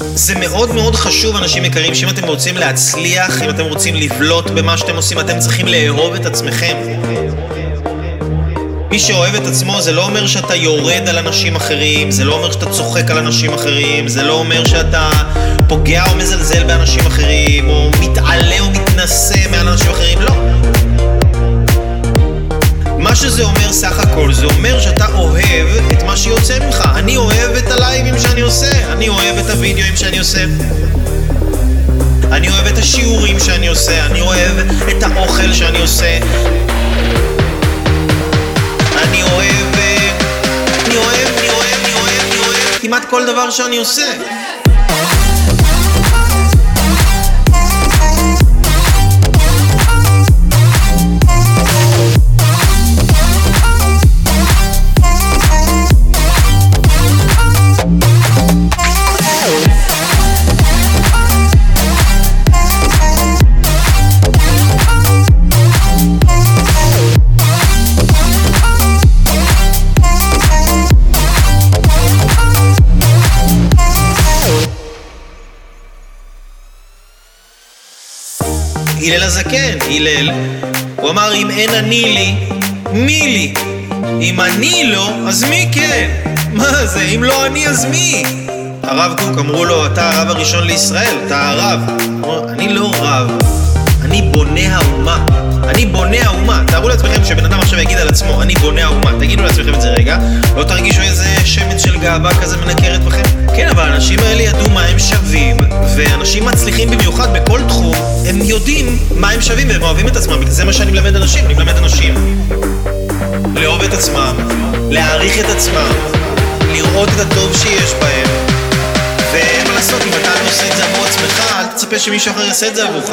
זה מאוד מאוד חשוב, אנשים יקרים, שאם אתם רוצים להצליח, אם אתם רוצים לבלוט במה שאתם עושים, אתם צריכים לאהוב את עצמכם. מי שאוהב את עצמו זה לא אומר שאתה יורד על אנשים אחרים, זה לא אומר שאתה צוחק על אנשים אחרים, זה לא אומר שאתה פוגע או מזלזל באנשים אחרים, או מתעלה או מתנשא מעל אנשים אחרים, לא. שאתה אוהב את מה שיוצא ממך. אני אוהב את הלייבים שאני עושה, אני אוהב את הוידאוים שאני עושה. אני אוהב את השיעורים שאני עושה, אני אוהב את האוכל שאני עושה. אני אוהב... אה, אני אוהב, אני אוהב, אני אוהב, אני אוהב כמעט כל דבר שאני עושה. הלל הזקן, הלל, הוא אמר אם אין אני לי, מי לי? אם אני לא, אז מי כן? מה זה, אם לא אני אז מי? הרב קוק אמרו לו, אתה הרב הראשון לישראל, אתה הרב. הוא אני לא רב, אני בונה האומה. אני בונה האומה. תארו לעצמכם שבן אדם עכשיו יגיד על עצמו, אני בונה האומה. תגידו לעצמכם את זה רגע, לא תרגישו איזה שמץ של גאווה כזה מנקרת בכם? כן, אבל האנשים האלה ידעו מה הם שווים, ואנשים מצליחים במיוחד בכל תחום, הם יודעים מה הם שווים והם אוהבים את עצמם. זה מה שאני מלמד אנשים, אני מלמד אנשים לאהוב את עצמם, להעריך את עצמם, לראות את הטוב שיש בהם. ומה לעשות, אם אתה לא עושה את זה עבור עצמך, אל תצפה שמישהו אחר יעשה את זה עבורך.